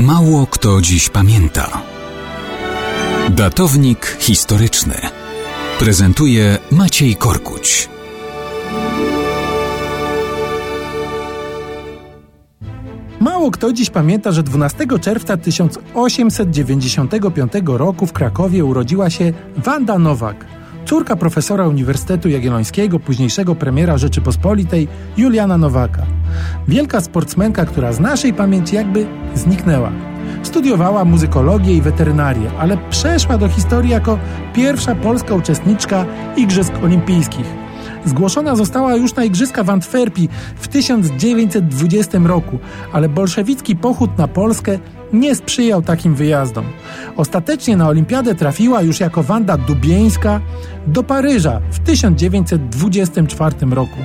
Mało kto dziś pamięta. Datownik historyczny prezentuje Maciej Korkuć. Mało kto dziś pamięta, że 12 czerwca 1895 roku w Krakowie urodziła się Wanda Nowak, córka profesora Uniwersytetu Jagiellońskiego, późniejszego premiera Rzeczypospolitej Juliana Nowaka. Wielka sportsmenka, która z naszej pamięci jakby zniknęła. Studiowała muzykologię i weterynarię, ale przeszła do historii jako pierwsza polska uczestniczka Igrzysk Olimpijskich. Zgłoszona została już na Igrzyska w Antwerpii w 1920 roku, ale bolszewicki pochód na Polskę nie sprzyjał takim wyjazdom. Ostatecznie na olimpiadę trafiła już jako Wanda Dubieńska do Paryża w 1924 roku.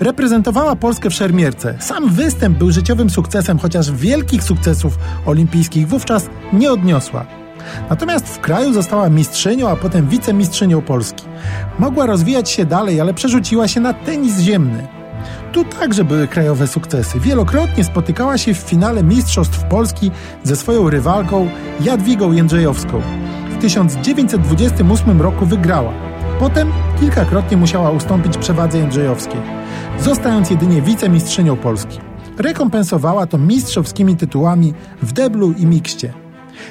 Reprezentowała Polskę w szermierce. Sam występ był życiowym sukcesem, chociaż wielkich sukcesów olimpijskich wówczas nie odniosła. Natomiast w kraju została mistrzynią, a potem wicemistrzynią Polski. Mogła rozwijać się dalej, ale przerzuciła się na tenis ziemny. Tu także były krajowe sukcesy. Wielokrotnie spotykała się w finale Mistrzostw Polski ze swoją rywalką Jadwigą Jędrzejowską. W 1928 roku wygrała. Potem kilkakrotnie musiała ustąpić przewadze Jędrzejowskiej, zostając jedynie wicemistrzynią Polski. Rekompensowała to mistrzowskimi tytułami w deblu i mikście.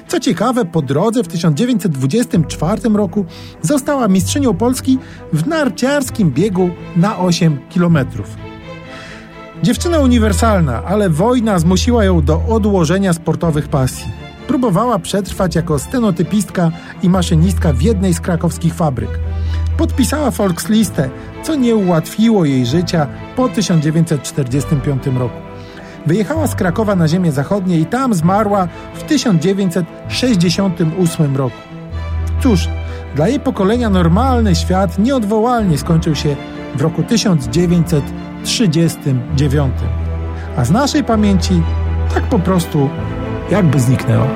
Co ciekawe, po drodze w 1924 roku została mistrzynią Polski w narciarskim biegu na 8 kilometrów. Dziewczyna uniwersalna, ale wojna zmusiła ją do odłożenia sportowych pasji. Próbowała przetrwać jako stenotypistka i maszynistka w jednej z krakowskich fabryk. Podpisała Volkslistę, co nie ułatwiło jej życia po 1945 roku. Wyjechała z Krakowa na ziemię zachodnie i tam zmarła w 1968 roku. Cóż, dla jej pokolenia normalny świat nieodwołalnie skończył się w roku 1939, a z naszej pamięci tak po prostu jakby zniknęła.